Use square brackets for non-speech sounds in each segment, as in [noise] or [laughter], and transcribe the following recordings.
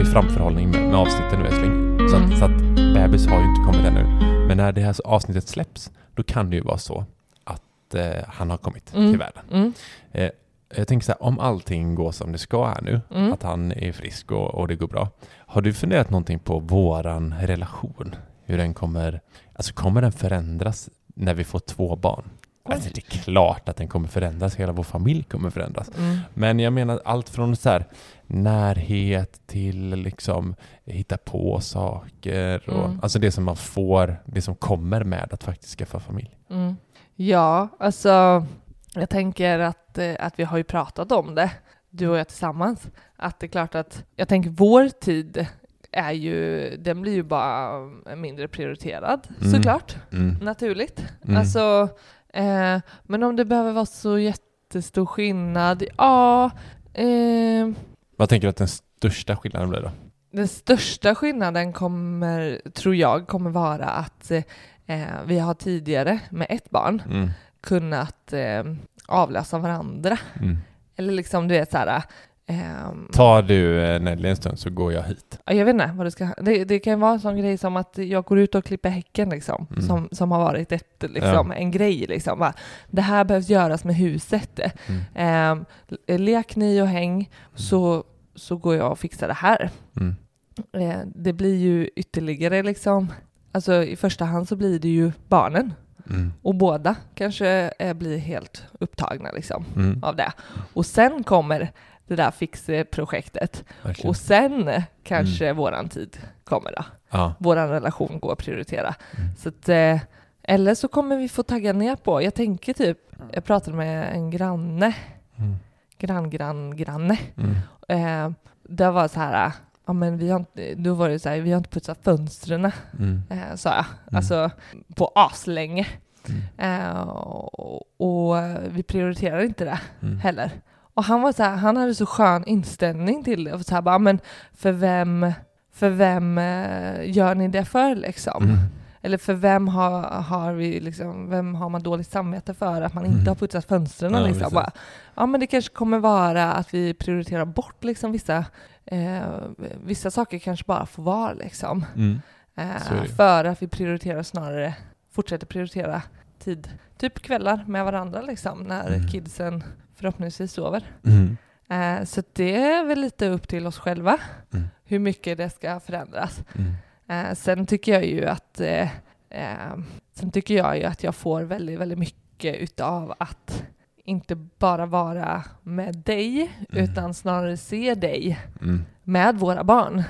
ju framförhållning med, med avsnitten nu älskling. Så, Mm. att, så att bebis har ju inte kommit ännu. Men när det här avsnittet släpps, då kan det ju vara så att eh, han har kommit Mm. till världen. Mm. Eh, jag tänker så här, om allting går som det ska här nu, Mm. att han är frisk och, och det går bra. Har du funderat någonting på våran relation? Hur den kommer, alltså kommer den förändras när vi får två barn? Alltså det är klart att den kommer förändras, hela vår familj kommer förändras. Mm. Men jag menar allt från så här närhet till liksom hitta på saker och Mm. alltså det som man får, det som kommer med att faktiskt skaffa familj. Mm. Ja, alltså jag tänker att, eh, att vi har ju pratat om det, du och jag tillsammans. Att det är klart att jag tänker vår tid är ju, den blir ju bara mindre prioriterad Mm. såklart, Mm. naturligt. Mm. Alltså, eh, men om det behöver vara så jättestor skillnad, ja, eh, Vad tänker du att den största skillnaden blir då? Den största skillnaden kommer, tror jag, kommer vara att eh, vi har tidigare med ett barn Mm. kunnat eh, avlösa varandra. Mm. Eller liksom, du vet såhär... ehm, Tar du eh, Nelly en stund så går jag hit. ja, jag vet inte vad det ska... Det, det kan vara en sån grej som att jag går ut och klipper häcken liksom. Mm. Som, som har varit ett, liksom, en grej liksom. Bara, det här behövs göras med huset. Mm. Ehm, lek ni och häng så, så går jag och fixar det här. Mm. Eh, det blir ju ytterligare liksom, alltså i första hand så blir det ju barnen Mm. och båda kanske eh, blir helt upptagna liksom Mm. av det. Och sen kommer det där fixprojektet och sen kanske våran tid kommer då. Ja. Våran relation går att prioritera. Mm. Så att, eh, eller så kommer vi få tagga ner på, jag tänker typ, jag pratade med en granne, Mm. grann, grann, granne Mm. Eh, det var så här, ja men vi har inte, då var det så här, vi har inte putsat fönstren, Mm. eh, sa jag. Mm. Alltså på aslänge. Mm. Eh, och, och vi prioriterar inte det Mm. heller. Och han var så här, han hade så skön inställning till det. Och så här, bara, men för vem, för vem eh, gör ni det för liksom? Mm. Eller för vem har, har vi liksom, vem har man dåligt samvete för att man Mm. inte har putsat fönstren? Ja, liksom. Bara, ja men det kanske kommer vara att vi prioriterar bort liksom vissa, eh, vissa saker kanske bara får vara liksom. Mm. Eh, för att vi prioriterar snarare, fortsätter prioritera tid, typ kvällar med varandra liksom, när Mm. kidsen förhoppningsvis sover. Mm. Eh, så det är väl lite upp till oss själva Mm. hur mycket det ska förändras. Mm. Eh, sen tycker jag ju att eh, eh, sen tycker jag ju att jag får väldigt, väldigt mycket utav att inte bara vara med dig, Mm. utan snarare se dig Mm. med våra barn.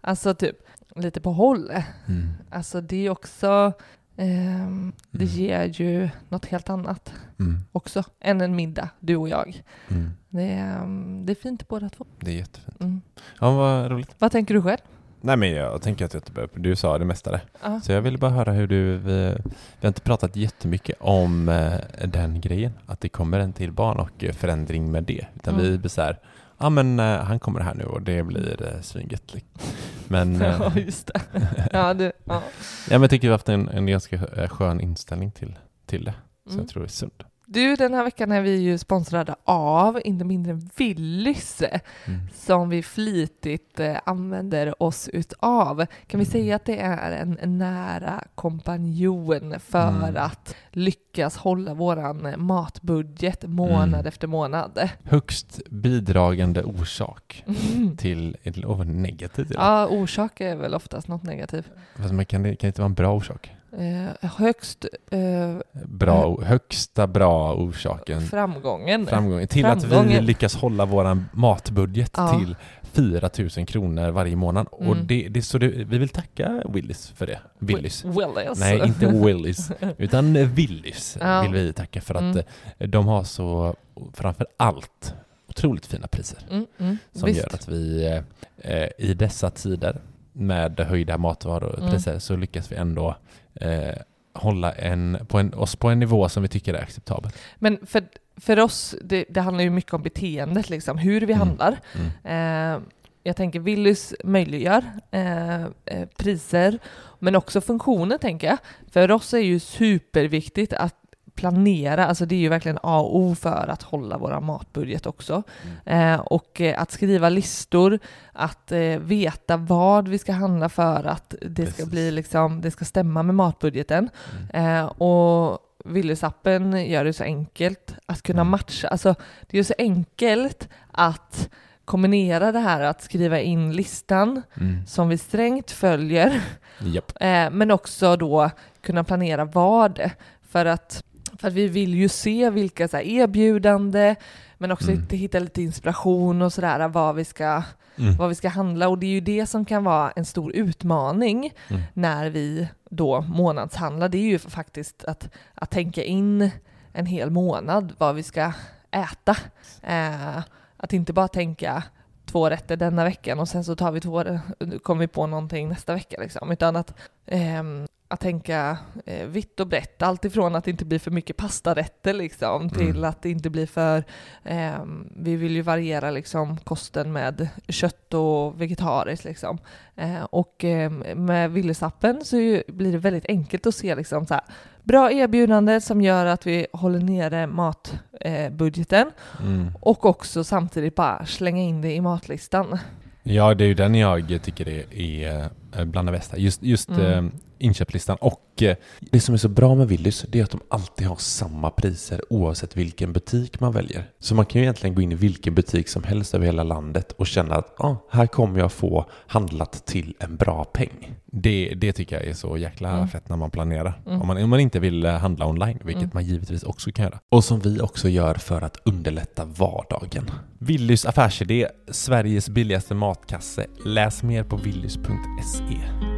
Alltså typ lite på håll. Mm. Alltså det är också, ehm, det Mm. ger ju något helt annat Mm. också än en middag, du och jag. Mm. Det är, ehm, det är fint båda två. Det är jättefint. Mm. Ja, vad roligt. Vad tänker du själv? Nej, men jag tänker att Göteborg, du sa det mesta där. Ja. Så jag ville bara höra hur du, vi, vi har inte pratat jättemycket om eh, den grejen, att det kommer en till barn och eh, förändring med det. Utan vi blir så här, ja men eh, han kommer här nu och det blir eh, svingött. Men, eh, Ja, just det. Ja, du, ja. ja, men jag tycker vi har haft en, en ganska eh, skön inställning till, till det. Så Mm. jag tror det är sunt. Du, den här veckan är vi ju sponsrade av inte mindre än Willys Mm. som vi flitigt eh, använder oss utav. Kan vi Mm. säga att det är en, nära kompanjon för Mm. att lyckas hålla våran matbudget månad Mm. efter månad? Högst bidragande orsak till, till oh, negativt. Ja. Ja, orsak är väl oftast något negativt. Fast man kan, det kan inte vara en bra orsak. Eh, högst eh, Bra, högsta bra orsaken framgången. framgången till att vi Framgången. lyckas hålla vår matbudget Ja. till 4 000 kronor varje månad. Och Mm. det, det, så det, vi vill tacka Willys för det. Willys. Willys. Nej, inte Willys, [laughs] utan Willys Ja. vill vi tacka för att Mm. eh, de har så, framför allt, otroligt fina priser. Mm, mm, Som visst. gör att vi eh, eh, i dessa tider med höjda matvarupriser Mm. så lyckas vi ändå eh, hålla en, på en, oss på en nivå som vi tycker är acceptabel. Men för, för oss, det, det handlar ju mycket om beteendet, liksom, hur vi Mm. handlar. Mm. Eh, jag tänker Willys möjliggör eh, eh, priser, men också funktioner tänker jag. För oss är ju superviktigt att planera, alltså det är ju verkligen A och O för att hålla vår matbudget också. Mm. Eh, och eh, att skriva listor, att eh, veta vad vi ska handla för att det ska Precis. bli liksom, det ska stämma med matbudgeten. Mm. Eh, och Willys-appen gör det så enkelt att kunna Mm. matcha, alltså det är så enkelt att kombinera det här att skriva in listan Mm. som vi strängt följer Japp. Eh, men också då kunna planera vad. För att, för att vi vill ju se vilka så här, erbjudande, men också Mm. hitta, lite inspiration och sådär vad vi ska Mm. vad vi ska handla och det är ju det som kan vara en stor utmaning Mm. när vi då månadshandlar. Det är ju faktiskt att, att tänka in en hel månad vad vi ska äta. Eh, att inte bara tänka två rätter denna veckan och sen så tar vi två, kommer vi på någonting nästa vecka liksom, utan att ehm, att tänka eh, vitt och brett, allt ifrån att det inte blir för mycket pastarätter liksom, till Mm. att det inte blir för, ehm, vi vill ju variera liksom kosten med kött och vegetariskt liksom. Eh, och eh, med Willys-appen så ju, blir det väldigt enkelt att se liksom så här, bra erbjudande som gör att vi håller nere matbudgeten eh, Mm. och också samtidigt bara slänga in det i matlistan. Ja, det är ju den jag tycker är, är eh, bland det bästa. Just, just Mm. Inköpslistan. Och eh, det som är så bra med Willys, det är att de alltid har samma priser oavsett vilken butik man väljer. Så man kan ju egentligen gå in i vilken butik som helst över hela landet och känna att ah, här kommer jag få handlat till en bra peng. Det, det tycker jag är så jäkla Mm. fett när man planerar. Mm. Om, man, om man inte vill eh, handla online, vilket Mm. man givetvis också kan göra. Och som vi också gör för att underlätta vardagen. Willys affärsidé, Sveriges billigaste matkasse. Läs mer på willys.se.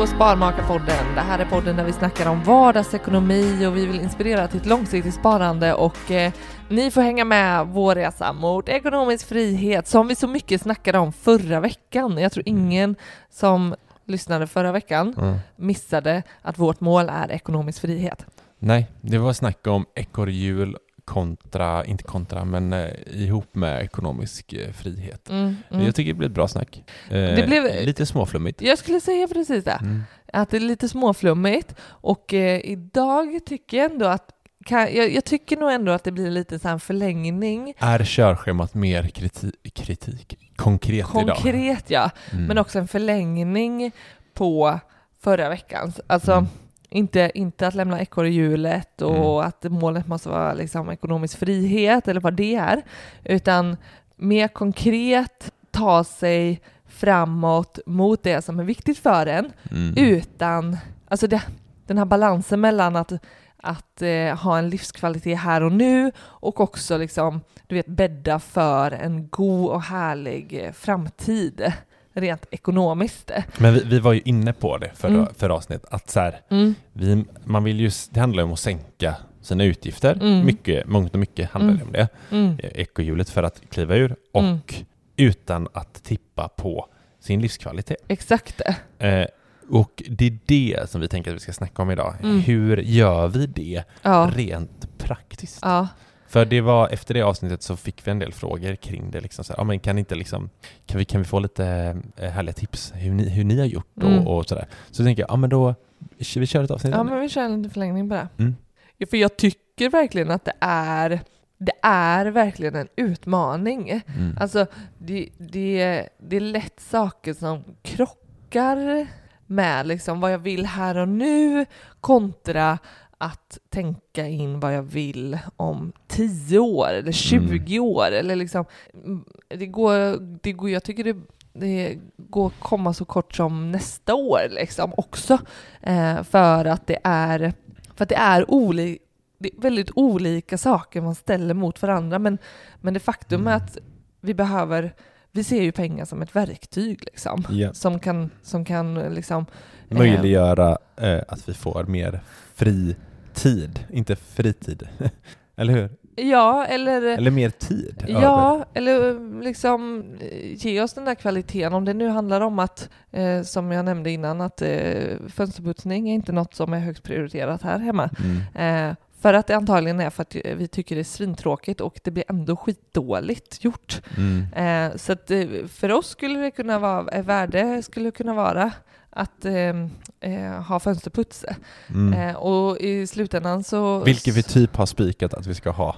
på Sparmakarpodden. Det här är podden där vi snackar om vardagsekonomi och vi vill inspirera till ett långsiktigt sparande och eh, ni får hänga med vår resa mot ekonomisk frihet som vi så mycket snackade om förra veckan. Jag tror ingen som lyssnade förra veckan Mm. missade att vårt mål är ekonomisk frihet. Nej, det var snack om ekorrhjul kontra, inte kontra, men eh, ihop med ekonomisk eh, frihet. Mm, mm. Jag tycker det blev ett bra snack. Eh, Det blev- Lite småflummigt. Jag skulle säga precis det. Mm. att det är lite småflummigt och eh, idag tycker jag ändå att kan, jag, jag tycker nog ändå att det blir lite så en förlängning. Är körschemat mer kriti kritik? Konkret, idag? Konkret ja, Mm. men också en förlängning på förra veckans. Alltså Mm. Inte, inte att lämna ekorrhjulet och att målet måste vara liksom ekonomisk frihet eller vad det är, utan mer konkret ta sig framåt mot det som är viktigt för en Mm. utan, alltså det, den här balansen mellan att, att eh, ha en livskvalitet här och nu och också liksom, du vet, bädda för en god och härlig eh, framtid rent ekonomiskt. Men vi, vi var ju inne på det förra, Mm. förra avsnittet, att så här, Mm. vi, man vill ju, det handlar om att sänka sina utgifter. Mm. Mycket, mångt och mycket handlar det Mm. om det. Mm. Eh, Ekohjulet för att kliva ur och Mm. utan att tippa på sin livskvalitet. Exakt. Eh, och det är det som vi tänker att vi ska snacka om idag. Mm. Hur gör vi det Ja. rent praktiskt? Ja. För det var, efter det avsnittet så fick vi en del frågor kring det. Liksom så här, ja, men kan, inte liksom, kan, vi, kan vi få lite eh, härliga tips hur ni, hur ni har gjort Mm. och, och sådär. Så tänker jag, ja men då, vi kör ett avsnitt ja, men vi kör en liten förlängning på det. Mm. Ja, för jag tycker verkligen att det är, det är verkligen en utmaning. Mm. Alltså, det, det, det är lätt saker som krockar med liksom vad jag vill här och nu kontra att tänka in vad jag vill om 10 år eller 20 år. Eller liksom, mm, det går, det går, jag tycker det, det går att komma så kort som nästa år liksom också. Eh, för att det är, för att det är olika det är väldigt olika saker man ställer mot varandra men, men det faktum är Mm. att vi behöver, vi ser ju pengar som ett verktyg liksom. Ja. Som kan, som kan liksom... eh, Möjliggöra eh, att vi får mer fri tid, inte fritid. [laughs] Eller hur? Ja, eller... Eller mer tid? Ja, eller liksom eh, ge oss den där kvaliteten. Om det nu handlar om att, eh, som jag nämnde innan, att eh, fönsterputsning är inte något som är högst prioriterat här hemma. Mm. Eh, för att det antagligen är för att vi tycker det är svintråkigt och det blir ändå skitdåligt gjort. Mm. Eh, så att eh, för oss skulle det kunna vara, eh, värde skulle kunna vara att eh, eh, ha fönsterputs. Mm. Eh, och i slutändan så... Vilket vi typ har spikat att vi ska ha,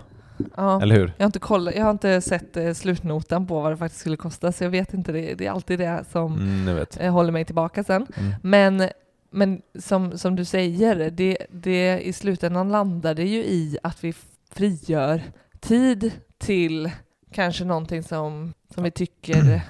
Ja. eller hur? Jag har inte, kollat, jag har inte sett eh, slutnotan på vad det faktiskt skulle kosta, så jag vet inte. Det, det är alltid det som Mm, eh, håller mig tillbaka sen. Mm. Men, men som, som du säger, det, det, i slutändan landar det ju i att vi frigör tid till kanske någonting som, som vi tycker...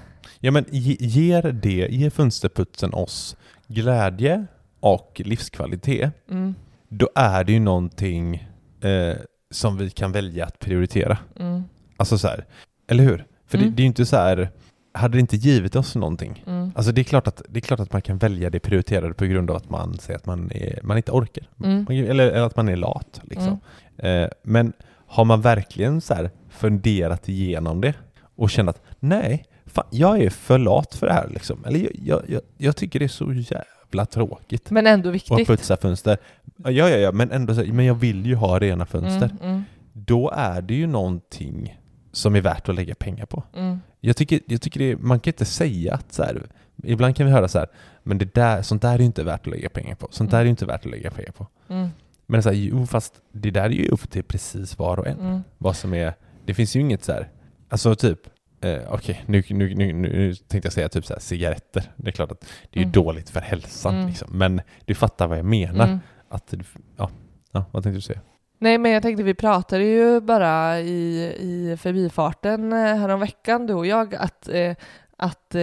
Ja men ge, ger det, ger fönsterputsen oss glädje och livskvalitet, Mm, då är det ju någonting eh, som vi kan välja att prioritera. mm, Alltså så här, eller hur? För Mm. det, det är ju inte så här, hade det inte givit oss någonting? mm, Alltså det är klart att, det är klart att man kan välja det prioriterade på grund av att man säger att man, är, man inte orkar. mm, eller, eller att man är lat. Liksom. Eh, men har man verkligen så här funderat igenom det och känt att nej, fan, jag är för lat för det här. Liksom. Eller jag, jag, jag, tycker det är så jävla tråkigt Men ändå att viktigt. putsa fönster. Ja, ja, ja, men ändå så, men jag vill ju ha rena fönster. Mm, mm, Då är det ju någonting som är värt att lägga pengar på. mm, Jag tycker, jag tycker det, man kan inte säga att så här, ibland kan vi höra så här, men det där, sånt där är ju inte värt att lägga pengar på. Sånt där är ju inte värt att lägga pengar på. mm, Men så här, jo, fast det där är ju upp till precis var och en. mm. Vad som är, det finns ju inget så här, alltså typ, eh, okej, nu, nu, nu, nu tänkte jag säga typ så här, cigaretter. Det är klart att det är Mm. dåligt för hälsan, Mm. liksom. men du fattar vad jag menar. Mm. Att, ja, ja, vad tänkte du säga? Nej, men jag tänkte vi pratade ju bara i, i förbifarten eh, häromveckan, du och jag, att, eh, att eh,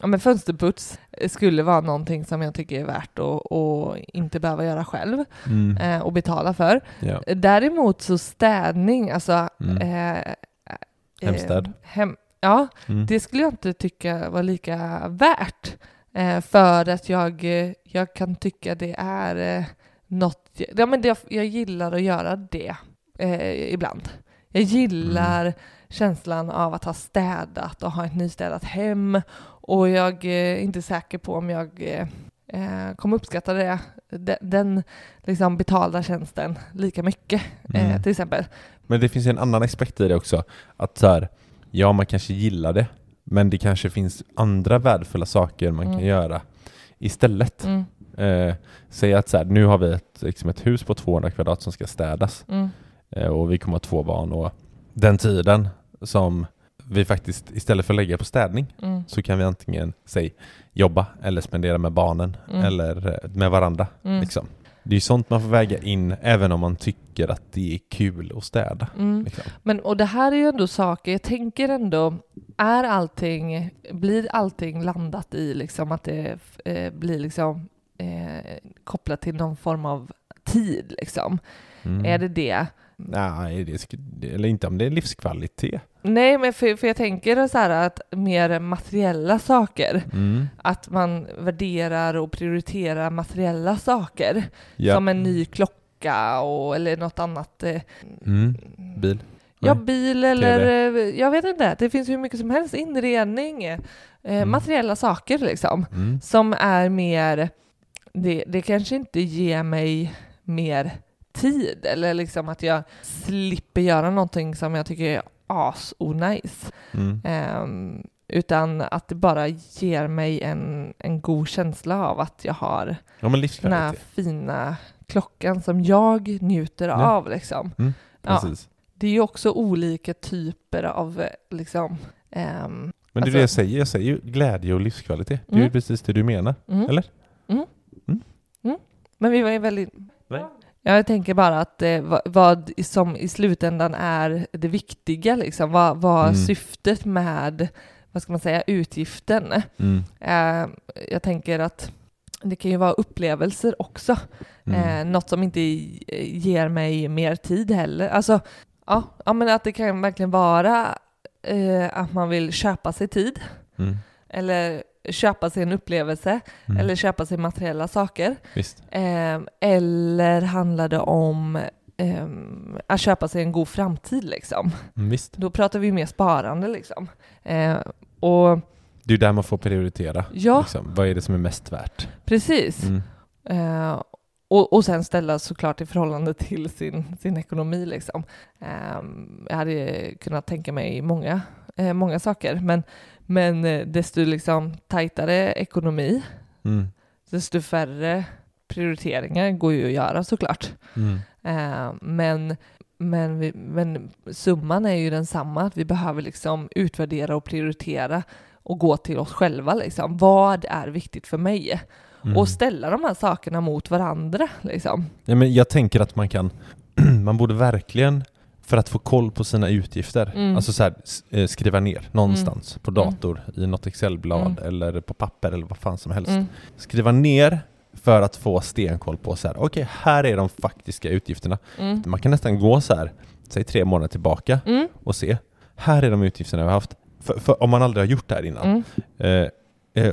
ja, men fönsterputs skulle vara någonting som jag tycker är värt att, att inte behöva göra själv Mm. eh, och betala för. Ja. Däremot så städning, alltså Mm. Eh, eh, Hemstäd. hem, ja, Mm. det skulle jag inte tycka var lika värt. Eh, för att jag, eh, jag kan tycka det är eh, något, ja, men det, jag gillar att göra det eh, ibland. Jag gillar känslan av att ha städat och ha ett nystädat hem och jag är inte säker på om jag eh, eh, kommer uppskatta det, den, den liksom betalda tjänsten lika mycket eh, Mm. till exempel. Men det finns ju en annan aspekt i det också. Att så här, ja man kanske gillar det, men det kanske finns andra värdefulla saker man Mm. kan göra istället. Mm, Eh, säg att så här, nu har vi ett, liksom ett hus på 200 kvadrat som ska städas mm, eh, och vi kommer ha två barn och den tiden som vi faktiskt istället för att lägga på städning mm, så kan vi antingen säg jobba eller spendera med barnen Mm. eller eh, med varandra. mm, Liksom. Det är sånt man får väga in även om man tycker att det är kul att städa. mm. Liksom. Men och det här är ju ändå saker, jag tänker ändå, är allting, blir allting landat i liksom att det eh, blir liksom eh, kopplat till någon form av tid liksom? Mm. Är det det? Nej, det eller inte om det är livskvalitet. Nej, men för, för jag tänker så här att mer materiella saker, Mm. att man värderar och prioriterar materiella saker, Ja. som en ny klocka och, eller något annat. Eh, Mm. Bil. Ja, bil eller eh, jag vet inte. Det finns hur mycket som helst. Inredning, eh, Mm. materiella saker liksom. Mm. Som är mer, det, det kanske inte ger mig mer tid eller liksom att jag slipper göra någonting som jag tycker är as-onajs. Mm. Ehm, utan att det bara ger mig en, en god känsla av att jag har Ja, den här fina klockan som jag njuter Ja. av liksom. Ja. Precis. Det är ju också olika typer av liksom... ehm, Men det är Alltså- det jag säger. Jag säger ju glädje och livskvalitet. Det är ju Mm. precis det du menar. mm, Eller? Mm. Mm. Mm. Men vi var ju väldigt... Nej. Ja, jag tänker bara att eh, vad, vad som i slutändan är det viktiga, liksom. Vad, vad Mm. syftet med, vad ska man säga, utgiften. Mm. Eh, jag tänker att det kan ju vara upplevelser också. Mm. Eh, något som inte i- ger mig mer tid heller. Alltså, ja, ja men att det kan verkligen vara eh, att man vill köpa sig tid Mm. eller köpa sig en upplevelse Mm. eller köpa sig materiella saker. Eh, eller handlar det om ehm, att köpa sig en god framtid liksom. Mm, visst. Då pratar vi mer sparande liksom. Eh, och Det är där man får prioritera. ja, Liksom. Vad är det som är mest värt? precis. Mm. Eh, och, och sen ställa såklart i förhållande till sin, sin ekonomi. Liksom. Eh, jag hade kunnat tänka mig många, eh, många saker, men, men eh, desto liksom tajtare ekonomi, Mm. desto färre prioriteringar går ju att göra såklart. Mm. Eh, men, men, vi, men summan är ju densamma, att vi behöver liksom utvärdera och prioritera och gå till oss själva. Liksom. Vad är viktigt för mig? Mm. Och ställa de här sakerna mot varandra. Liksom. Ja, men jag tänker att man kan, [clears throat] man borde verkligen, för att få koll på sina utgifter, Mm. alltså så här, eh, skriva ner någonstans på Mm. dator, i något Excelblad Mm. eller på papper eller vad fan som helst. Mm. Skriva ner för att få stenkoll på så här, okej, här är de faktiska utgifterna. Mm. Man kan nästan gå så här, säg tre månader tillbaka Mm. och se, här är de utgifterna vi har haft. För, för om man aldrig har gjort det här innan. Mm. Eh,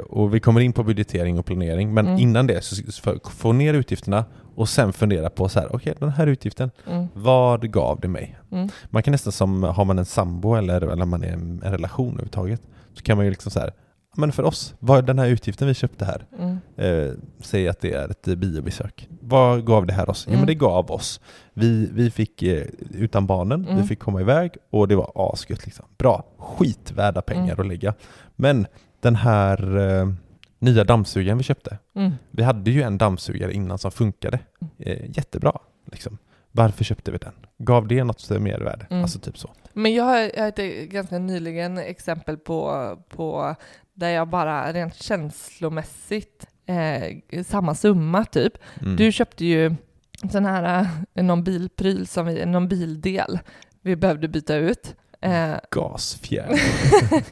och vi kommer in på budgetering och planering, men Mm. innan det, så, få ner utgifterna och sen fundera på så här, okej, den här utgiften, Mm. vad gav det mig? Mm. Man kan nästan som, har man en sambo eller, eller man är en, en relation överhuvudtaget, så kan man ju liksom så här, men för oss, vad är den här utgiften vi köpte här? Mm. Eh, säg att det är ett eh, biobesök. Vad gav det här oss? Jo Mm. men det gav oss. Vi, vi fick, eh, utan barnen, Mm. vi fick komma iväg och det var asgött liksom. Bra, skitvärda pengar Mm. att lägga. Men den här eh, nya dammsugaren vi köpte, Mm. vi hade ju en dammsugare innan som funkade eh, jättebra. Liksom. Varför köpte vi den? Gav det något mervärde? Mm. Alltså typ så. Men jag har, jag har ett ganska nyligen exempel på, på där jag bara rent känslomässigt eh, samma summa typ. Mm. Du köpte ju sån här, eh, någon bilpryl, som vi, någon bildel vi behövde byta ut. Eh, Gasfjäder.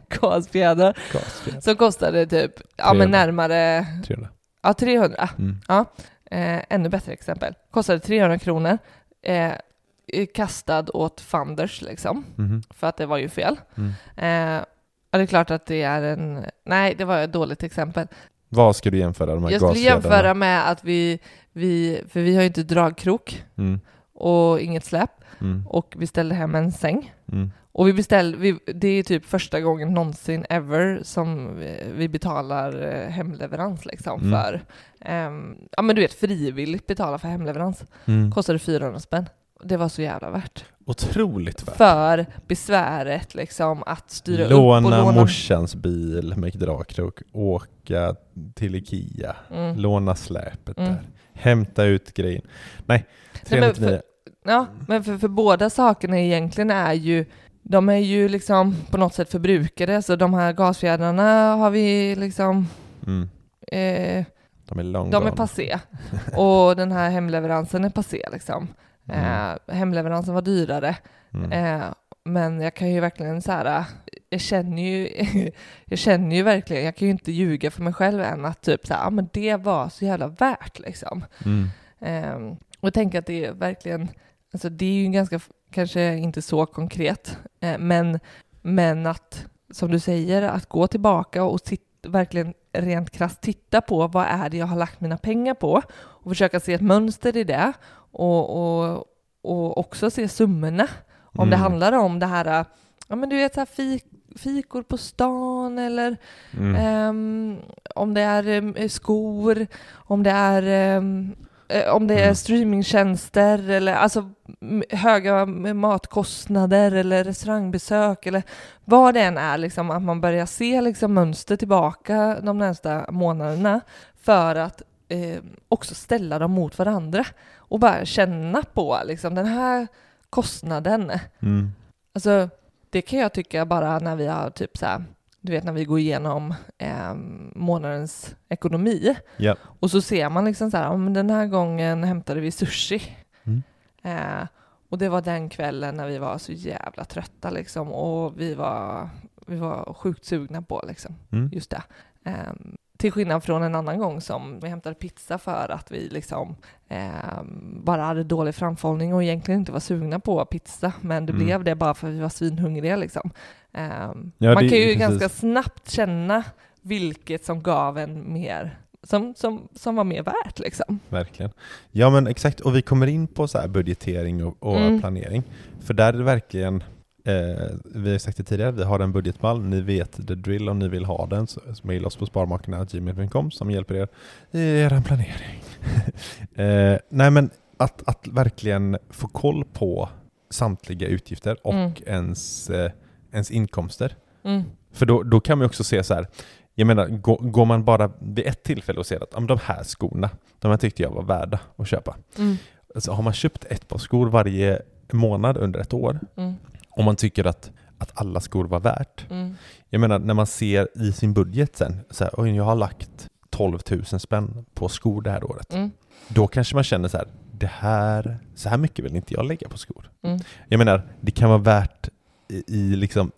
[laughs] gasfjäder. Gasfjäder. Som kostade typ, ja men 300. närmare, 300. ja 300. Mm. Eh, ännu bättre exempel. Kostade 300 kronor. Eh, kastad åt funders liksom, Mhm. för att det var ju fel. Mm. Eh, ja, det är klart att det är en... Nej, det var ett dåligt exempel. Vad ska du jämföra de här Jag skulle jämföra med att vi, vi... För vi har ju inte dragkrok Mm. och inget släp Mm. och vi ställde hem en säng. Och vi beställde... Vi, det är typ första gången någonsin ever som vi, vi betalar eh, hemleverans liksom Mm. för... ehm, ja men du vet, frivilligt betala för hemleverans. Mm. Kostade 400 spänn. Det var så jävla värt. Otroligt värt. För besväret liksom att styra upp och Låna låna... morsans bil med dragkrok, åka till Ikea, Mm. låna släpet Mm. där, hämta ut grejen. Nej, Nej, men 399. Ja, men för, för båda sakerna egentligen är ju de är ju liksom på något sätt förbrukade, så de här gasfjädrarna har vi liksom Mm. eh, De är long de är gone. passé. [laughs] Och den här hemleveransen är passé liksom. Mm. Eh, hemleveransen var dyrare. Mm. Eh, men jag kan ju verkligen så här, jag känner ju, [laughs] jag känner ju verkligen, jag kan ju inte ljuga för mig själv än att typ så här, ja men det var så jävla värt liksom. Mm. Ehm, och tänker att det är verkligen, alltså det är ju ganska, kanske inte så konkret, eh, men, men att, som du säger, att gå tillbaka och sit, verkligen rent krasst titta på vad är det jag har lagt mina pengar på och försöka se ett mönster i det och, och, och också se summorna. Om det Mm. handlar om det här, ja men du vet så här fik, fikor på stan eller Mm. Ehm, om det är em, skor, om det är, eh, om det är Mm. streamingtjänster eller alltså höga matkostnader eller restaurangbesök eller vad det än är, liksom, att man börjar se liksom, mönster tillbaka de närmsta månaderna för att eh, också ställa dem mot varandra och bara känna på liksom, den här kostnaden. Mm. Alltså, det kan jag tycka bara när vi har typ så här, du vet när vi går igenom eh, månadens ekonomi Ja. och så ser man liksom så här, men den här gången hämtade vi sushi. Mm. Eh, och det var den kvällen när vi var så jävla trötta liksom och vi var, vi var sjukt sugna på liksom, Mm. just det. Eh, till skillnad från en annan gång som vi hämtade pizza för att vi liksom eh, bara hade dålig framförhållning och egentligen inte var sugna på pizza, men det Mm. blev det bara för att vi var svinhungriga liksom. Eh, Ja, man det- kan ju precis. ganska snabbt känna vilket som gav en mer som, som, som var mer värt liksom. Verkligen. Ja men exakt, och vi kommer in på så budgetering och, och Mm. planering. För där är det verkligen, eh, vi har sagt det tidigare, vi har en budgetmall, ni vet the drill om ni vill ha den, så, så mejla oss på sparmakarna.gmail.com som hjälper er i er planering. [laughs] eh, nej men att, att verkligen få koll på samtliga utgifter och Mm. ens, eh, ens inkomster. Mm. För då, då kan man också se så här, jag menar, går, går man bara vid ett tillfälle och ser att "Ja, men de här skorna, de här tyckte jag var värda att köpa. Mm. Alltså, har man köpt ett par skor varje månad under ett år, Mm. och man tycker att, att alla skor var värt. Mm. Jag menar, när man ser i sin budget sen, så här, oj, jag har lagt 12 000 spänn på skor det här året. Mm. Då kanske man känner så här, det här, så här mycket vill inte jag lägga på skor. Mm. Jag menar, det kan vara värt i, liksom,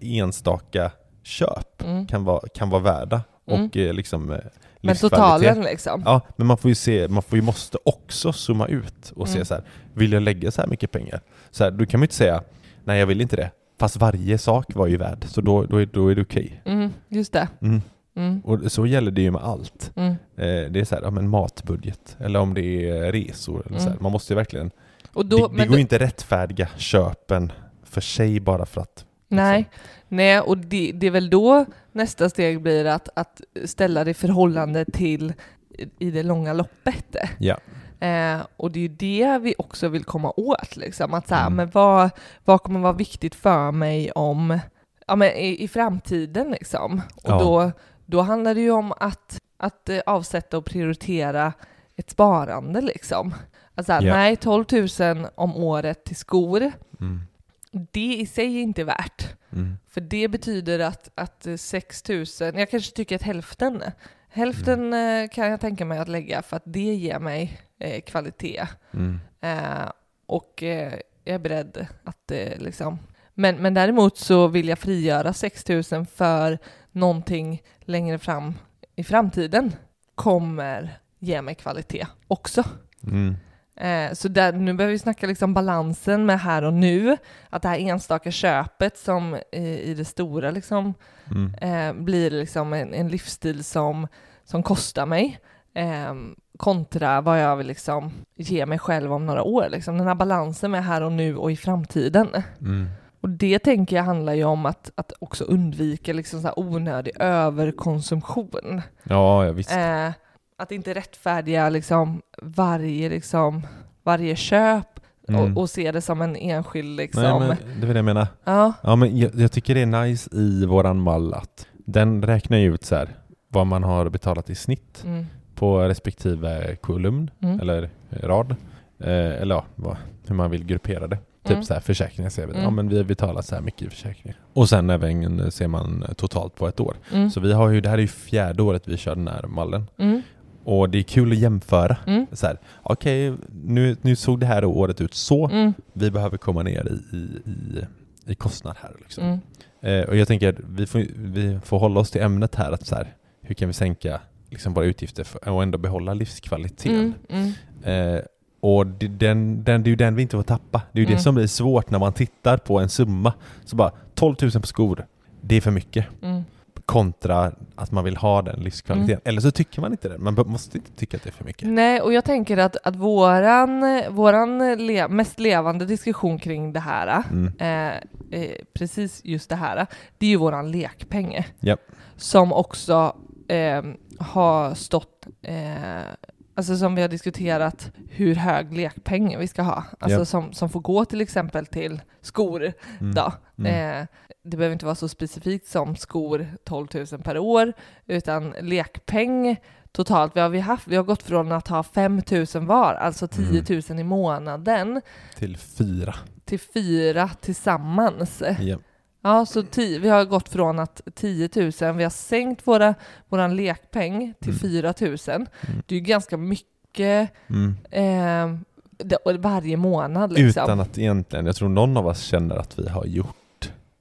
i enstaka köp, Mm. kan vara, kan vara värda Mm. och eh, liksom eh, Men totalen liksom. Ja, men man får ju se, man får ju måste också zooma ut och se Mm. så här, vill jag lägga så här mycket pengar? Så här, då kan man ju inte säga, nej jag vill inte det. Fast varje sak var ju värd, så då, då, är, då är det okej. Mm. Just det. Mm. Mm. Och så gäller det ju med allt. Mm. Eh, det är så här, ja, men matbudget, eller om det är resor. Eller så här. Mm. Man måste ju verkligen, Och då, det, det går ju inte rättfärdiga köpen för sig bara för att Nej, nej och det, det är väl då nästa steg blir att, att ställa det i förhållande till i- det långa loppet. Ja. Eh, och det är ju det vi också vill komma åt, liksom. att så här, Mm. men vad, vad kommer vara viktigt för mig om, ja, men i, i framtiden liksom. Och Ja. då, då handlar det ju om att, att eh, avsätta och prioritera ett sparande liksom. Alltså Ja. nej, 12 000 om året till skor, Mm. Det i sig är inte värt. Mm. För det betyder att, att eh, 6 000, jag kanske tycker att hälften, hälften eh, kan jag tänka mig att lägga för att det ger mig eh, kvalitet. Mm. Eh, och eh, jag är beredd att eh, liksom... Men, men däremot så vill jag frigöra 6 000 för någonting längre fram i framtiden kommer ge mig kvalitet också. Eh, så där, nu behöver vi snacka liksom balansen med här och nu. Att det här enstaka köpet som eh, i det stora liksom, Mm. eh, blir liksom en, en livsstil som, som kostar mig. Eh, kontra vad jag vill liksom ge mig själv om några år. Liksom. Den här balansen med här och nu och i framtiden. Mm. Och det tänker jag handlar ju om att, att också undvika liksom så onödig överkonsumtion. Ja, ja visst. Att inte rättfärdiga liksom varje, liksom, varje köp Mm. och, och se det som en enskild liksom. Nej, men det är det jag menar. Ja, Ja, men jag, jag tycker det är nice i våran mall att den räknar ju ut så här vad man har betalat i snitt mm, på respektive kolumn mm, eller rad. Eh, eller ja, vad, hur man vill gruppera det. Typ Mm. så här försäkringar ser vi. Mm. Ja men vi har betalat så här mycket i försäkringar. Och sen även eh, ser man totalt på ett år. mm, Så vi har ju, det här är ju fjärde året vi kör den här mallen. mm, Och det är kul att jämföra. mm, okej, nu, nu såg det här året ut så. mm, Vi behöver komma ner i, i, i, i kostnad här. Liksom. mm, Eh, och jag tänker att vi får, vi får hålla oss till ämnet här. Att så här hur kan vi sänka liksom, våra utgifter för, och ändå behålla livskvaliteten? mm, mm, Eh, och det, den, den, det är ju den vi inte får tappa. Det är ju Mm. det som blir svårt när man tittar på en summa. Så bara 12 000 på skor, det är för mycket. mm. Kontra att man vill ha den livskvaliteten. Mm. Eller så tycker man inte det. Man måste inte tycka att det är för mycket. Nej, och jag tänker att, att våran, våran le, mest levande diskussion kring det här, Mm. eh, eh, precis just det här, det är ju våran lekpeng. Japp. Som också eh, har stått, eh, alltså som vi har diskuterat hur hög lekpeng vi ska ha. Alltså Japp. som, som får gå till exempel till skor Mm. då. Mm. Eh, det behöver inte vara så specifikt som skor 12 000 per år, utan lekpeng totalt. Vi har, vi haft, vi har gått från att ha 5 000 var, alltså 10 000 i månaden, Till fyra. till fyra tillsammans. Japp. Ja, så ti- vi har gått från att 10 000, vi har sänkt våra, våran lekpeng till Mm. 4 000. Det är ju ganska mycket Mm. eh, varje månad liksom. Utan att egentligen, jag tror någon av oss känner att vi har gjort,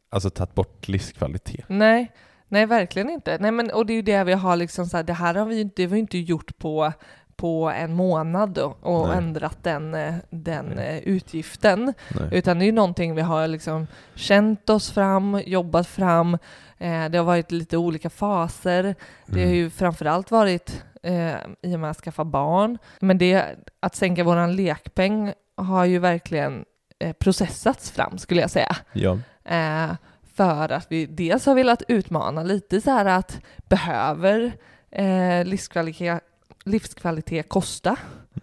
alltså tagit bort livskvalitet. Nej, nej verkligen inte. Nej, men, och det är ju det vi har liksom så här, det här har vi ju inte, det har vi inte gjort på, på en månad då, och Nej. ändrat den, eh, den Nej. eh, utgiften. Nej. Utan det är ju någonting vi har liksom känt oss fram, jobbat fram, Eh, det har varit lite olika faser. Det har ju framförallt varit eh, i och med att skaffa barn. Men det, att sänka våran lekpeng har ju verkligen eh, processats fram skulle jag säga. Ja. Eh, för att vi dels har velat utmana lite så här att behöver eh, livskvalitet, livskvalitet kosta?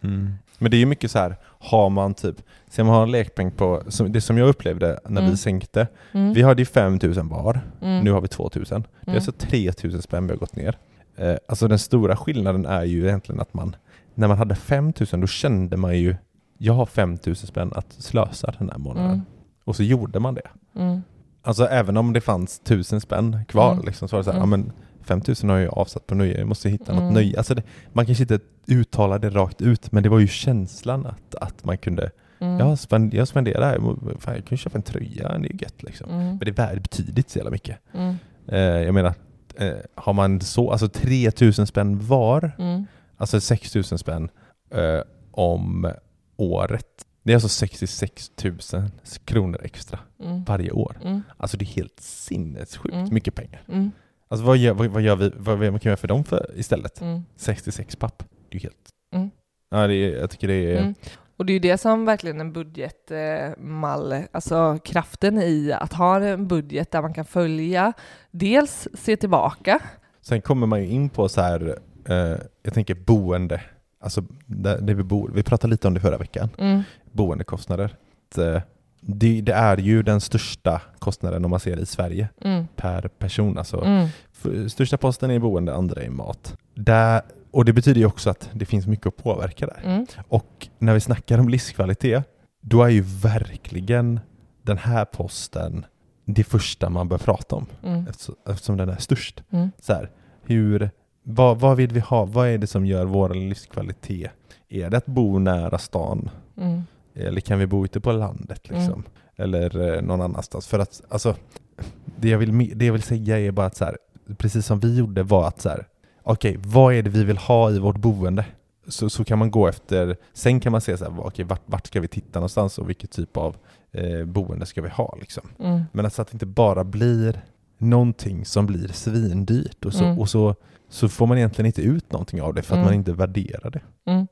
Mm. Men det är ju mycket så här, har man typ, ser man har en lekpeng på, som, det som jag upplevde när Mm. vi sänkte, Mm. vi hade ju 5000 var, Mm. nu har vi 2000. Det är Mm. alltså 3000 spänn vi har gått ner. Eh, alltså den stora skillnaden är ju egentligen att man, när man hade 5000 då kände man ju, jag har 5000 spänn att slösa den här månaden. Och så gjorde man det. Mm. Alltså även om det fanns 1000 spänn kvar Mm. liksom, så var det så här, Mm. ja men 5000 har jag avsatt på nöje, jag måste hitta något Mm. nöje. Alltså det, man kanske inte uttalar det rakt ut, men det var ju känslan att, att man kunde, Mm. jag, spend, jag spenderar, här, fan, jag kan köpa en tröja, det är ju gött liksom. Mm. Men det är värd betydligt så jävla mycket. Mm. Eh, jag menar, eh, har man så, alltså 3000 spänn var, Mm. alltså 6000 spänn eh, om året. Det är alltså 66 000 kronor extra Mm. varje år. Mm. Alltså det är helt sinnessjukt Mm. mycket pengar. Mm. Alltså vad gör, vad, vad gör vi, vad, vad kan vi göra för dem för istället? Mm. 66 papp. Det är helt... Mm. Ja, det är, jag tycker det är... Mm. Och det är ju det som verkligen en budgetmall, alltså kraften i att ha en budget där man kan följa, dels se tillbaka, Sen kommer man ju in på så här, eh, jag tänker boende, alltså där, där vi bor. Vi pratade lite om det förra veckan, mm. boendekostnader. Eh, det, det är ju den största kostnaden om man ser i Sverige Mm. per person. Alltså, Mm. För- Största posten är boende, andra är mat. Där, och det betyder ju också att det finns mycket att påverka där. Mm. Och när vi snackar om livskvalitet, då är ju verkligen den här posten det första man bör prata om, Mm. eftersom, eftersom den är störst. Mm. Så här, hur, vad, vad vill vi ha? Vad är det som gör vår livskvalitet? Är det att bo nära stan? Mm. Eller kan vi bo ute på landet liksom? Mm. Eller eh, någon annanstans? För att, alltså, det jag vill, det jag vill säga är bara att så här, precis som vi gjorde var att så här, okej, vad är det vi vill ha i vårt boende? Så, så kan man gå efter, sen kan man se så här, okej, vart, vart ska vi titta någonstans och vilket typ av eh, boende ska vi ha liksom? Mm. Men alltså att det inte bara blir någonting som blir svindyrt och så, Mm. och så, så får man egentligen inte ut någonting av det för att Mm. man inte värderar det. Mm.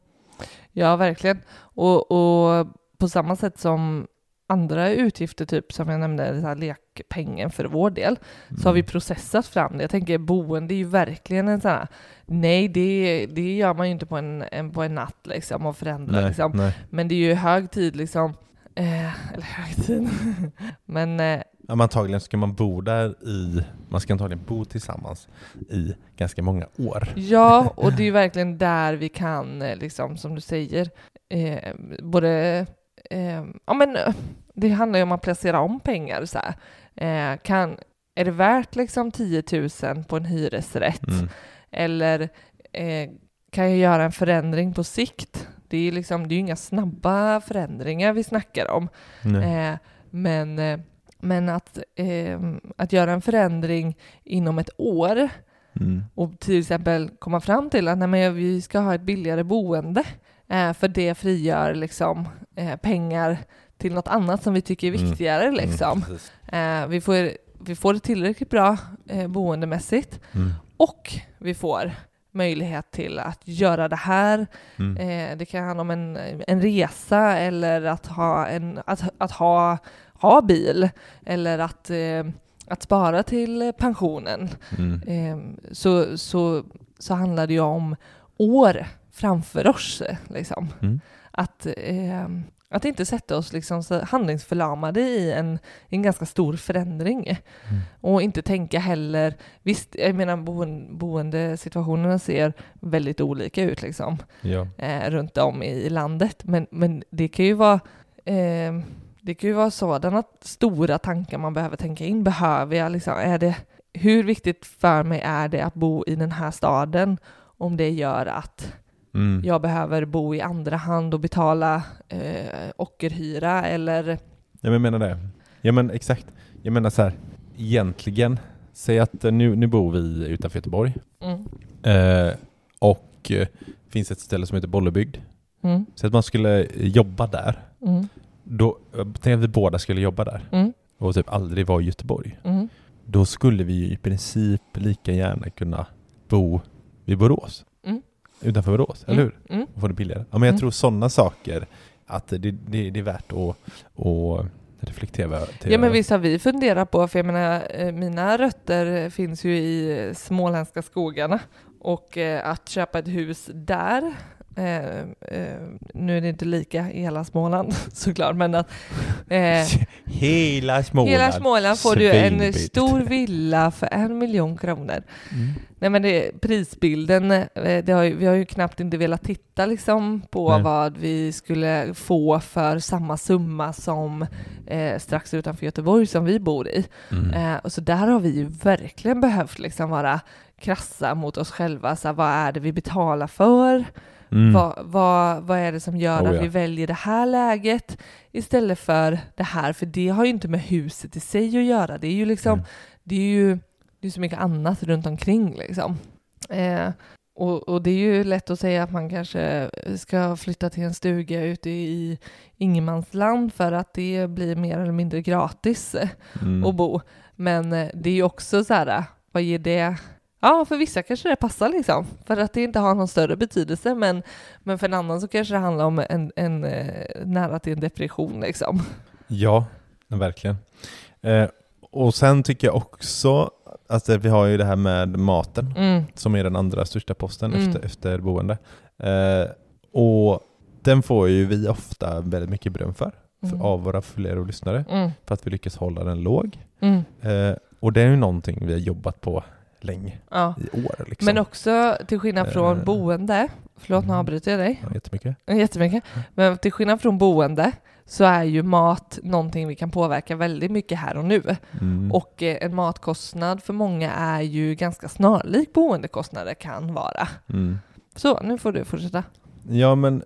Ja, verkligen. Och, och på samma sätt som andra utgifter, typ som jag nämnde, så här lekpengen för vår del, så har vi Mm. processat fram det. Jag tänker boende är ju verkligen en sån här, nej det, det gör man ju inte på en, en, på en natt liksom och förändra nej, liksom. nej. Men det är ju hög tid liksom, eh, eller hög tid, [laughs] men eh, Ja, men antagligen ska man bo där i, man ska antagligen bo tillsammans i ganska många år. Ja, [laughs] och det är ju verkligen där vi kan, eh, liksom, som du säger, eh, både... Eh, ja, men eh, det handlar ju om att placera om pengar. Så. Eh, kan, är det värt liksom 10 000 på en hyresrätt? Mm. Eller eh, kan jag göra en förändring på sikt? Det är liksom, det är ju inga snabba förändringar vi snackar om. Men, men att, eh, att göra en förändring inom ett år Mm. och till exempel komma fram till att nej, men vi ska ha ett billigare boende eh, för det frigör liksom, eh, pengar till något annat som vi tycker är Mm. viktigare. Liksom. Mm, precis. eh, vi, får, vi får ett tillräckligt bra eh, boendemässigt Mm. och vi får möjlighet till att göra det här. Mm. Eh, det kan handla om en, en resa eller att ha, en, att, att ha, ha bil eller att, eh, att spara till pensionen. Mm. Eh, så, så, så handlar det ju om år framför oss. Liksom. Mm. Att, eh, att inte sätta oss liksom handlingsförlamade i en, en ganska stor förändring. Mm. Och inte tänka heller, visst, jag menar boen, boendesituationerna ser väldigt olika ut liksom, Ja. eh, runt om i landet, men, men det kan ju vara eh, det kan ju vara sådana stora tankar man behöver tänka in. Behöver jag liksom, är det, hur viktigt för mig är det att bo i den här staden om det gör att Mm. jag behöver bo i andra hand och betala eh, ockerhyra eller Ja, men jag menar det. Ja men exakt. Jag menar så här, egentligen, säg att eh, nu, nu bor vi utanför Göteborg mm, eh, och eh, finns ett ställe som heter Bollebygd. mm, Så att man skulle jobba där. mm, Då, tänk att vi båda skulle jobba där mm, och typ aldrig vara i Göteborg. mm, då skulle vi ju i princip lika gärna kunna bo vid Borås. Mm. Utanför Borås, eller hur? Mm. Och få det billigare. Ja, men jag Mm. tror sådana saker, att det, det, det är värt att, att reflektera. Ja men visst har vi funderat på, för jag menar eh, mina rötter finns ju i småländska skogarna och eh, att köpa ett hus där Eh, eh, nu är det inte lika i hela Småland [laughs] såklart, men att eh, [laughs] Hela Småland. hela Småland får du en stor villa för en miljon kronor. Mm. Nej men det, prisbilden, eh, det har ju, vi har ju knappt inte velat titta liksom på Nej. vad vi skulle få för samma summa som eh, strax utanför Göteborg som vi bor i. Mm. Och så där har vi ju verkligen behövt liksom vara krassa mot oss själva. Så här, vad är det vi betalar för? Mm. Vad, vad, vad är det som gör Oh, att ja. vi väljer det här läget istället för det här? För det har ju inte med huset i sig att göra. Det är ju liksom, Mm. det är ju det är så mycket annat runt omkring liksom. Eh, och, och det är ju lätt att säga att man kanske ska flytta till en stuga ute i ingenmansland för att det blir mer eller mindre gratis eh, Mm. att bo. Men eh, det är ju också så här, vad ger det? Ja, för vissa kanske det passar liksom, för att det inte har någon större betydelse, men, men för en annan så kanske det handlar om en, en eh, nära till en depression liksom. Ja, verkligen. Eh, och sen tycker jag också att vi har ju det här med maten Mm, som är den andra största posten Mm. efter, efter boende. Eh, och den får ju vi ofta väldigt mycket beröm för, för Mm. av våra följare och lyssnare, mm, för att vi lyckas hålla den låg. mm, Eh, och det är ju någonting vi har jobbat på länge, ja. i år. Liksom. Men också till skillnad från Eh, boende, förlåt nu mm. avbryter jag dig, Ja, jättemycket. jättemycket, men till skillnad från boende så är ju mat någonting vi kan påverka väldigt mycket här och nu. Mm. Och eh, en matkostnad för många är ju ganska snarlik boendekostnader kan vara. Mm. Så, nu får du fortsätta. Ja men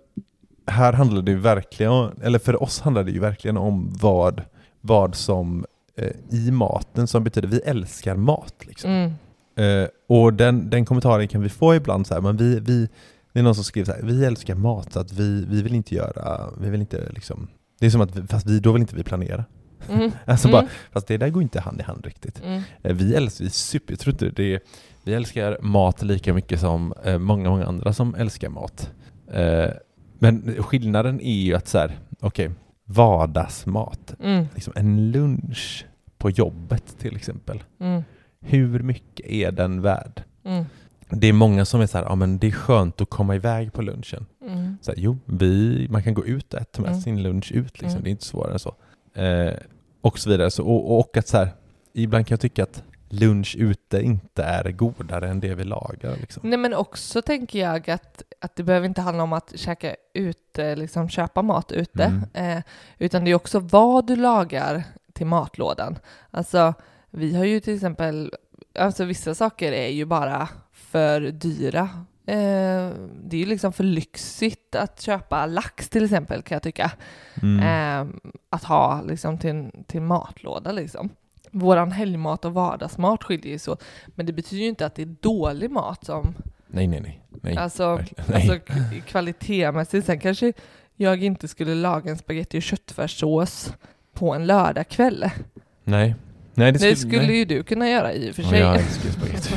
här handlar det ju verkligen, om- eller för oss handlar det ju verkligen om vad, vad som eh, i maten som betyder, vi älskar mat liksom. Mm. Eh, och den, den kommentaren kan vi få ibland så här, men vi, vi, det är någon som skriver så här, vi älskar mat så att vi, vi vill inte göra, vi vill inte liksom, det är som att, vi, fast vi, då vill inte vi planera. Mm. [laughs] Alltså Mm. bara, fast det där går inte hand i hand riktigt. Mm. Eh, Vi älskar, vi super, jag tror inte det är, vi älskar mat lika mycket som eh, många, många andra som älskar mat. Eh, men skillnaden är ju att så här, okej, vardagsmat, Mm. liksom en lunch på jobbet till exempel. Hur mycket är den värd? Mm. Det är många som är så här, ja men det är skönt att komma iväg på lunchen. Mm. Så här, jo, vi, man kan gå ut och äta med Mm. sin lunch ut, liksom. Mm. det är inte svårare än så. Eh, och så vidare. Så, och, och att så här, ibland kan jag tycka att lunch ute inte är godare än det vi lagar. Liksom. Nej men också tänker jag att, att det behöver inte handla om att käka ute, liksom köpa mat ute, Mm. eh, utan det är också vad du lagar till matlådan. Alltså vi har ju till exempel, alltså vissa saker är ju bara för dyra. Eh, det är ju liksom för lyxigt att köpa lax till exempel kan jag tycka. Mm. eh, att ha liksom till, till matlåda liksom. Våran helgmat och vardagsmat skiljer ju så, men det betyder ju inte att det är dålig mat som, Nej, nej, nej. nej. alltså. Nej. alltså kvalitetsmässigt. Sen kanske jag inte skulle laga en spagetti och köttfärssås på en lördagkväll. nej. Nej, Det det skulle, skulle, nej. ju du kunna göra i och för Ja, sig. jag älskar [laughs] spagetti.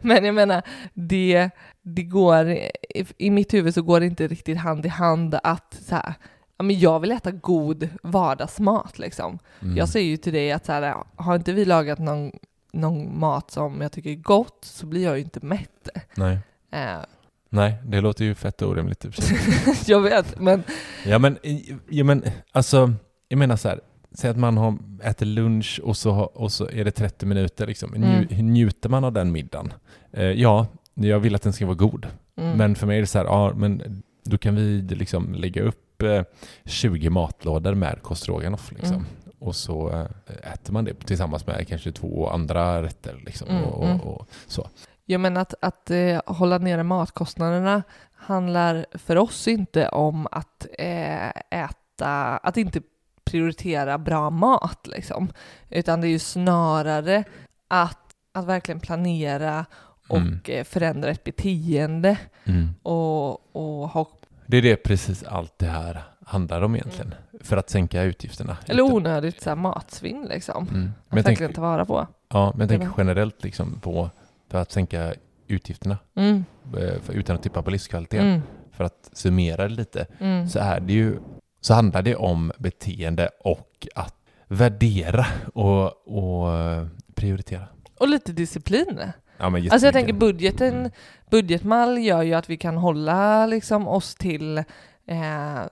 [laughs] Men jag menar, det, det går, i, i mitt huvud så går det inte riktigt hand i hand att så här, ja, men jag vill äta god vardagsmat liksom. Mm. Jag säger ju till dig att så här, har inte vi lagat någon, någon mat som jag tycker är gott så blir jag ju inte mätt. Nej. Eh, nej, det låter ju fett orimligt sig. [laughs] jag vet, men Ja men, ja, men alltså, jag menar så här. Säg att man har, äter lunch och så, har- och så är det 30 minuter. Liksom. Nju, Njuter man av den middagen? Eh, ja, jag vill att den ska vara god. mm, Men för mig är det så här, ja men då kan vi liksom lägga upp eh, 20 matlådor med kostroganoff liksom. Mm. Och så eh, äter man det tillsammans med kanske två andra rätter liksom. Mm, och, mm. och, och så. jag menar att, att eh, hålla nere matkostnaderna handlar för oss inte om att eh, äta, att inte prioritera bra mat liksom. Utan det är ju snarare att, att verkligen planera och Mm. eh, förändra ett beteende Mm. och, och ha Det är det precis allt det här handlar om egentligen. För att sänka utgifterna. Eller onödigt så här, matsvinn liksom. Mm. Men Att verkligen ta vara på. ja, men jag tänker generellt liksom på för att sänka utgifterna Mm. eh, för, utan att tippa på livskvaliteten. Mm. För att summera det lite Mm. så är det ju så handlar det om beteende och att värdera och, och eh, prioritera. Och lite disciplin. Ja, men Alltså jag tänker budgeten, Mm. budgetmall gör ju att vi kan hålla liksom oss till eh,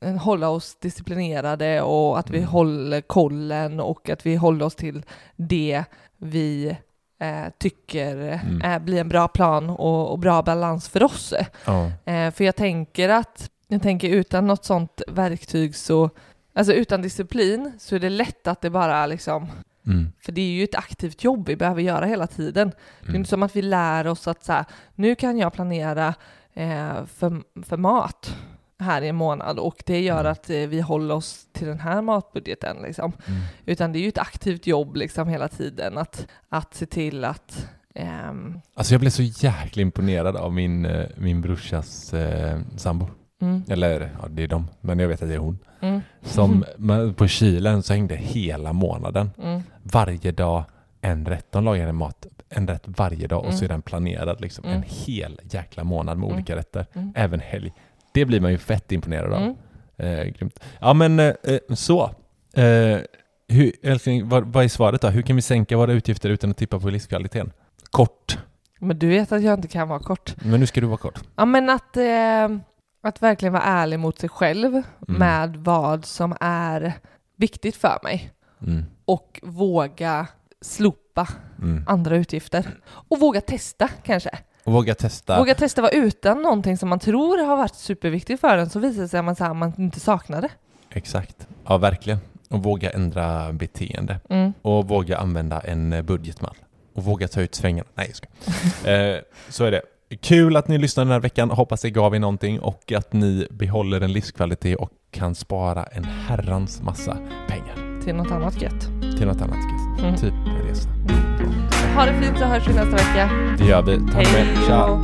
eh, hålla oss disciplinerade och att vi Mm. håller kollen och att vi håller oss till det vi eh, tycker Mm. eh, blir en bra plan och, och bra balans för oss. Ja. För jag tänker att, jag tänker utan något sånt verktyg så, alltså utan disciplin så är det lätt att det bara liksom Mm. för det är ju ett aktivt jobb vi behöver göra hela tiden. Det är Mm. inte som att vi lär oss att så här, nu kan jag planera eh, för, för mat här i en månad och det gör Mm. att eh, vi håller oss till den här matbudgeten. Liksom. Mm. Utan det är ju ett aktivt jobb liksom hela tiden att, att se till att ehm, Alltså jag blev så jäkla imponerad av min, eh, min brorsas eh, sambo. Mm, Eller ja, det är de, men jag vet att det är hon. mm, Som men på kylen så hängde hela månaden. mm, Varje dag en rätt. De lagar en mat, en rätt varje dag och så Mm. är den planerad liksom. Mm. En hel jäkla månad med Mm. olika rätter. mm, Även helg. Det blir man ju fett imponerad av. mm. Eh, grymt. Ja men eh, eh, så. Eh, hur, älskling, vad, vad är svaret då? Hur kan vi sänka våra utgifter utan att tippa på livskvaliteten? Kort. Men du vet att jag inte kan vara kort. Men nu ska du vara kort. Ja men att, eh, att verkligen vara ärlig mot sig själv Mm. med vad som är viktigt för mig. Mm. och våga slopa Mm. andra utgifter. Och våga testa kanske. Och våga testa. Våga testa vara utan någonting som man tror har varit superviktigt för en så visar det sig att man, så här, man inte saknar det. Exakt. Ja, verkligen. Och våga ändra beteende. Mm. Och våga använda en budgetmall. Och våga ta ut svängen. Nej, jag ska. [laughs] eh, Så är det. Kul att ni lyssnade den här veckan. Hoppas det gav er någonting och att ni behåller en livskvalitet och kan spara en herrans massa pengar Till något annat gött. till något annat. gött. Mm. Typ en resa. Ha det fint så hörs vi nästa vecka. Det gör vi. Tack. Hej då.